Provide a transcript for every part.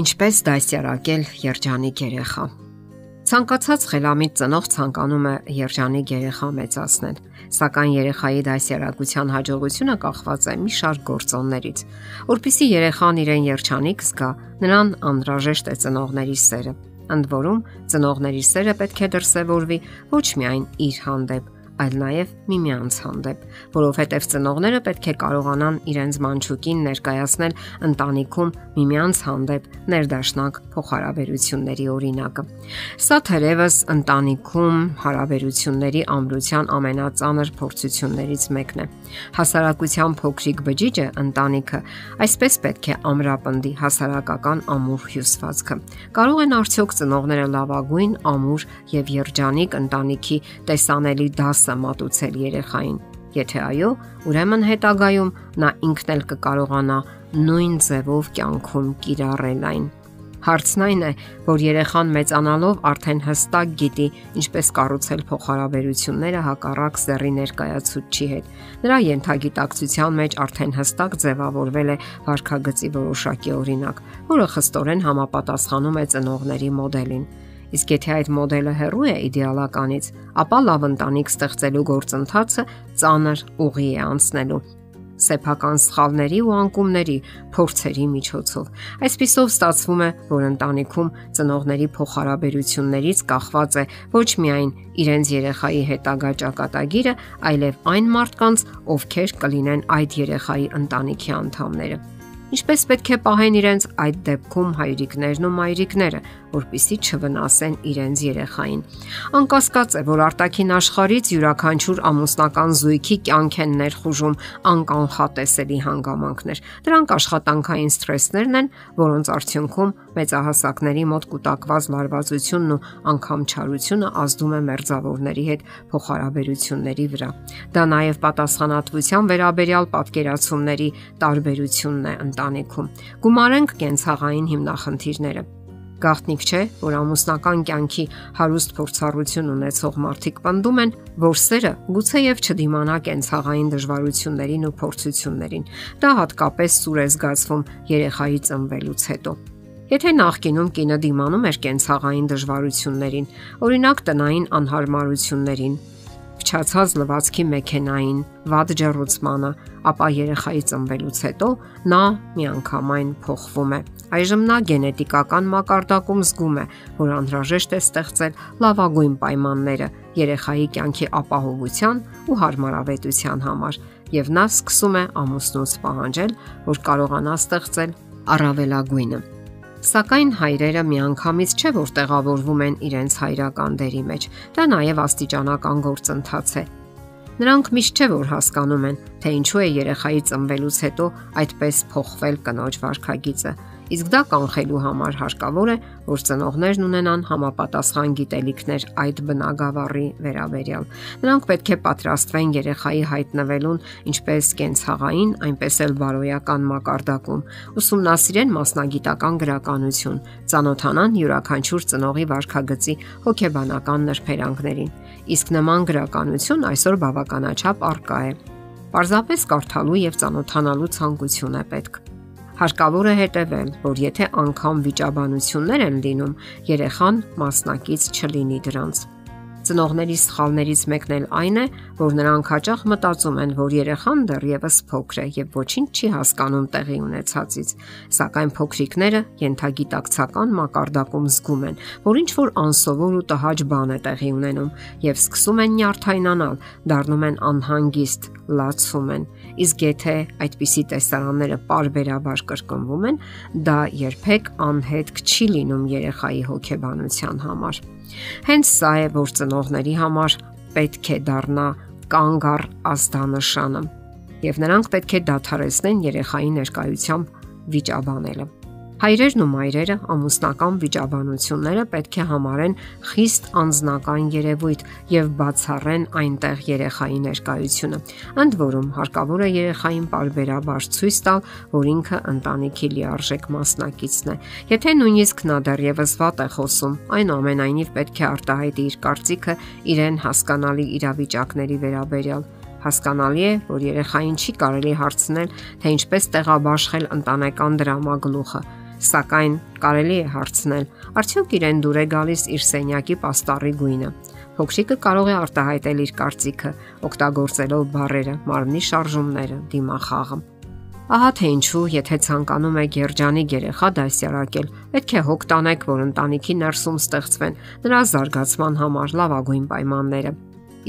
Ինչպես դասյարակել երջանիկ երեխա։ Ցանկացած խելամիտ ծնող ցանկանում է երջանիկ երեխա մեծացնել, սակայն երեխայի դասյարակության հաջողությունը կախված է մի շարք գործոններից։ Որպիսի երեխան իրեն երջանիկ զգա, նրան անհրաժեշտ է ծնողների սերը։ Ընդ որում, ծնողների սերը պետք է դրսևորվի ոչ միայն իր հանդեպ, այլ նաև միմյանց հանդեպ, որովհետև ծնողները պետք է կարողանան իրենց մանչուկին ներկայացնել ընտանիքում միմյանց հանդեպ ներդաշնակ փոխհարաբերությունների օրինակը։ Սա թերևս ընտանիքում հարաբերությունների ամրության ամենածանր փորձություններից մեկն է։ Հասարակության փոքրիկ բջիջը ընտանիքը այսպես պետք է ամրապնդի հասարակական ամուր հյուսվածքը։ Կարող են արդյոք ծնողները լավագույն ամուր եւ երջանիկ ընտանիքի տեսանելի դասը մասը մատուցել երեխային։ Եթե այո, ուրեմն հետագայում նա ինքն էլ կկարողանա նույն ձևով կյանքում կիրառել այն։ Հարցն այն է, որ երեխան մեծանալով արդեն հստակ գիտի ինչպես կառուցել փոխհարաբերությունները հակառակ սեռի ներկայացուցչի հետ։ Նրա յենթագիտակցության մեջ արդեն հստակ ձևավորվել է վարքագծի որոշակի օրինակ, որը խստորեն համապատասխանում է ծնողների մոդելին։ Իսկ եթե այդ մոդելը հեռու է իդեալականից, ապա լավ ընտանիք ստեղծելու գործընթացը ծանր ուղի է անցնելու սեփական սխալների ու անկումների փորձերի միջոցով։ Այսպիսով ստացվում է, որ ընտանիքում ծնողների փոխհարաբերություններից կախված է ոչ միայն իրենց երեխայի հետագա ճակատագիրը, այլև այն մարդկանց, ովքեր կլինեն այդ երեխայի ընտանիքի անդամները։ Ինչպես պետք է պահեն իրենց այդ դեպքում հայրիկներն ու մայրիկները, որpիսի չվնասեն իրենց երեխային։ Անկասկած է, որ արտաքին աշխարից յուրաքանչյուր ամուսնական զույգի կյանք են ներխուժում անկանխատեսելի հանգամանքներ։ Դրանք աշխատանքային սթրեսներն են, որոնց արդյունքում մեծահասակների մոտ կൂട്ടակված լարվածությունն ու անգամ չարությունը ազդում է մերձավորների հետ փոխհարաբերությունների վրա։ Դա նաև պատասխանատվության վերաբերյալ պատկերացումների տարբերությունն է ընտանիքում։ Գումարենք կենցաղային հիմնախնդիրները Գաղտնիք չէ, որ ամուսնական կյանքի հարուստ փորձառություն ունեցող մարդիկ պնդում են, որ սերը գուցե եւ չդիմանա կենցաղային դժվարություններին ու փորձություններին։ Դա հատկապես սուր է զգացվում երեխայի ծնվելուց հետո։ Եթե նախկինում կինը դիմանում էր կենցաղային դժվարություններին, օրինակ տնային անհարմարություններին, փչացած լվացքի մեքենային, վատ ջեռուցմանը, ապա երեխայի ծնվելուց հետո նա միանգամայն փոխվում է Այժմ նա գենետիկական մակարդակում զգում է, որ անհրաժեշտ է ստեղծել լավագույն պայմանները երեխայի կյանքի ապահովության ու հարմարավետության համար, եւ նա սկսում է ամուսնուց պահանջել, որ կարողանա ստեղծել առավելագույնը։ Սակայն հայրերը միանգամից չէ որ տեղավորվում են իրենց հայրական դերի մեջ։ Դա նաև աստիճանական գործընթաց է, Նրանք միշտ չէ որ հասկանում են, թե ինչու է երեխայի ծնվելուց հետո այդպես փոխվել կնոջ վարքագիծը Իսկ դա կանխելու համար հարկավոր է, որ ծնողներն ունենան համապատասխան գիտելիքներ այդ բնագավառի վերաբերյալ։ Նրանք պետք է պատրաստվեն երեխայի հայտնվելուն ինչպես կենցաղային, այնպես էլ բարոյական մակարդակում, ուսումնասիրեն մասնագիտական գրականություն, ծանոթանան յուրաքանչյուր ծնողի վարքագծի հոգեբանական նրբերանգներին։ Իսկ նման գրականություն այսօր բավականաչափ արկա է։ Պարզապես կարդալու եւ ծանոթանալու ցանկություն է պետք։ Հարկավոր է հետևել, որ եթե անգամ վիճաբանություններ են լինում, երեխան մասնակից չլինի դրանց։ Ծնողների սխալներից մեկն էլ այն է, որ նրանք հաճախ մտածում են, որ երեխան դեռևս փոքր է եւ ոչինչ չի հասկանում տեղի ունեցածից, սակայն փոքրիկները յենթագիտակցական մակարդակում զգում են, որ ինչ որ անսովոր ու տհաճ բան է տեղի ունենում եւ սկսում են նյարդայնանալ, դառնում են անհանգիստ, լացում են Իսկ եթե այդպիսի տեսարանները parberabar կրկնվում են, դա երբեք անհետք չի լինում երեխայի հոգեբանության համար։ Հենց սա է, որ ծնողների համար պետք է դառնա կանգ առ ազդանշանը, եւ նրանք պետք է դադարեցնեն երեխայի ներկայությամբ վիճաբանելը։ Հայրերն ու մայրերը ամուսնական վիճաբանությունները պետք է համարեն խիստ անznական երևույթ եւ բացառեն այնտեղ երեխայի ներկայությունը։ Ընդ որում հարկավոր է երեխային parberabar ցույց տալ, որ ինքը ընտանիքի լիարժեք մասնակիցն է։ Եթե նույնիսկ նա դեռևս վատ է խոսում, այնուամենայնիվ պետք է արտահայտի իր կարծիքը իրեն հասկանալի իրավիճակների վերաբերյալ Հասկանալի է, որ երեխային չի կարելի հարցնել, թե ինչպես տեղաբաշխել ընտանեկան դրամագլուխը, Սակայն կարելի է հարցնել, արդյոք իրեն դուր է գալիս իր սենյակի պաստառի գույնը։ Փոքրիկը կարող է արտահայտել իր կարծիքը, օգտագործելով բառերը, մարմնի շարժումները, դիմախաղը։ Ահա թե ինչու, եթե ցանկանում եք երջանիկ երեխա դասյարակել, պետք է հոգ տանեք, որ ընտանիքի ներսում ստեղծվեն նրա զարգացման համար լավագույն պայմանները։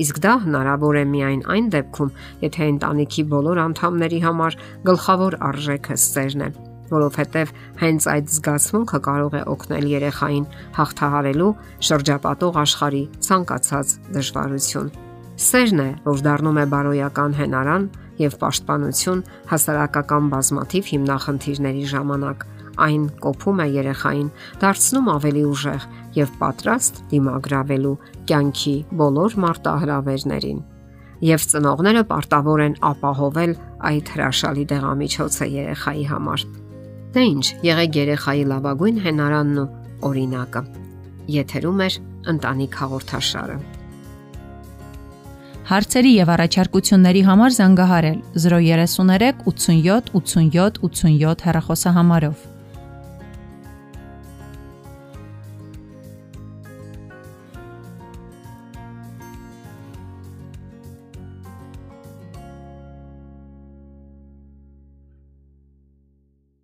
Իսկ դա հնարավոր է միայն այն դեպքում, եթե ընտանիքի բոլոր անդամների համար գլխավոր արժեքը սերն է, որովհետև հենց այդ զգացմունքը կարող է օգնել երեխային հաղթահարելու շրջապատող աշխարհի ցանկացած դժվարություն։ Սերն է, որ դառնում է բարոյական հենարան եւ պաշտպանություն հասարակական բազմաթիվ հիմնախնդիրների ժամանակ այն կոփում է երեխային, դարձնում ավելի ուժեղ եւ պատրաստ դիմագրավելու կյանքի բոլոր մարտահրավերներին։ Եվ ծնողները պարտավոր են ապահովել այդ հրաշալի դեղամիջոցը երեխայի համար։ Դե ինչ, եղեք երեխայի լավագույն հենարանն ու օրինակը։ Եթերում է ընտանիք հաղորդաշարը։ Հարցերի եւ առաջարկությունների համար զանգահարել 033 87 87 87 հեռախոսահամարով։